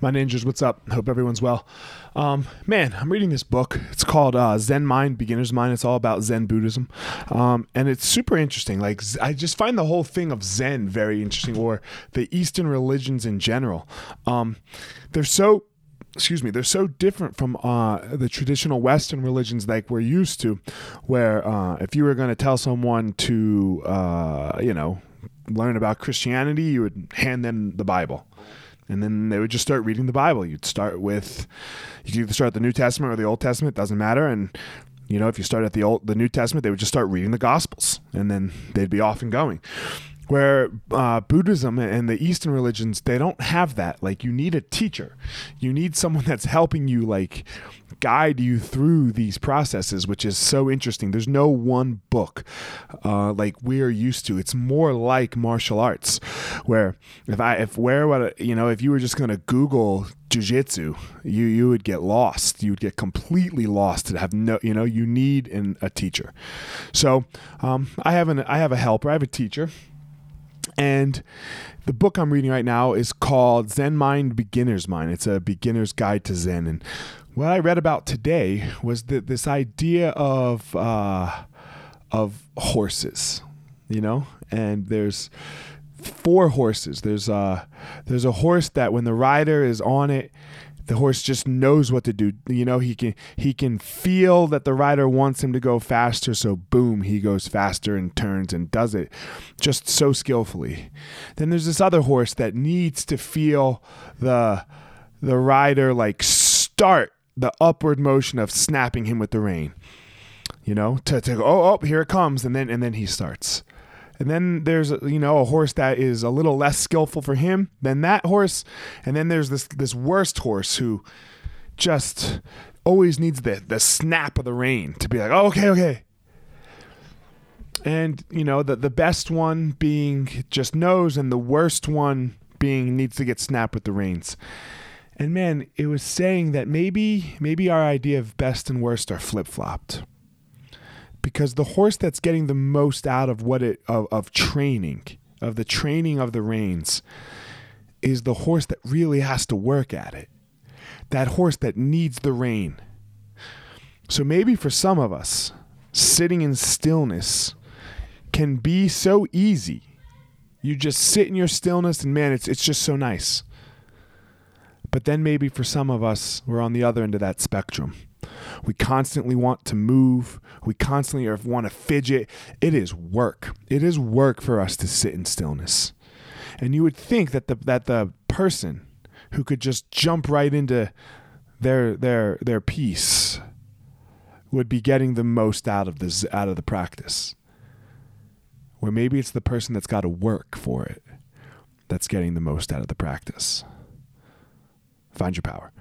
My ninjas, what's up? Hope everyone's well. Um, man, I'm reading this book. It's called uh, Zen Mind, Beginner's Mind. It's all about Zen Buddhism, um, and it's super interesting. Like I just find the whole thing of Zen very interesting, or the Eastern religions in general. Um, they're so excuse me, they're so different from uh, the traditional Western religions like we're used to, where uh, if you were going to tell someone to, uh, you know, learn about Christianity, you would hand them the Bible and then they would just start reading the Bible. You'd start with, you could either start the New Testament or the Old Testament, doesn't matter. And you know, if you start at the old, the New Testament, they would just start reading the Gospels, and then they'd be off and going. Where uh, Buddhism and the Eastern religions, they don't have that. Like, you need a teacher. You need someone that's helping you, like, guide you through these processes, which is so interesting. There's no one book uh, like we're used to. It's more like martial arts, where if I if where what you know if you were just gonna Google jujitsu, you you would get lost. You would get completely lost to have no you know you need an, a teacher. So um, I have an I have a helper. I have a teacher. And the book I'm reading right now is called Zen Mind Beginner's Mind. It's a beginner's guide to Zen. And what I read about today was that this idea of uh, of horses, you know, and there's four horses. There's a there's a horse that when the rider is on it, the horse just knows what to do. You know, he can he can feel that the rider wants him to go faster, so boom, he goes faster and turns and does it just so skillfully. Then there's this other horse that needs to feel the the rider like start the upward motion of snapping him with the rein. You know, to, to go, oh, oh, here it comes, and then and then he starts. And then there's you know a horse that is a little less skillful for him than that horse, and then there's this this worst horse who just always needs the the snap of the rein to be like, oh, okay, okay. And you know the the best one being just knows, and the worst one being needs to get snapped with the reins. And man, it was saying that maybe maybe our idea of best and worst are flip flopped. Because the horse that's getting the most out of what it of, of training, of the training of the reins, is the horse that really has to work at it. That horse that needs the rein. So maybe for some of us, sitting in stillness can be so easy. You just sit in your stillness and man, it's it's just so nice. But then maybe for some of us, we're on the other end of that spectrum. We constantly want to move. We constantly want to fidget. It is work. It is work for us to sit in stillness. And you would think that the that the person who could just jump right into their their their peace would be getting the most out of this out of the practice. Or maybe it's the person that's got to work for it that's getting the most out of the practice. Find your power.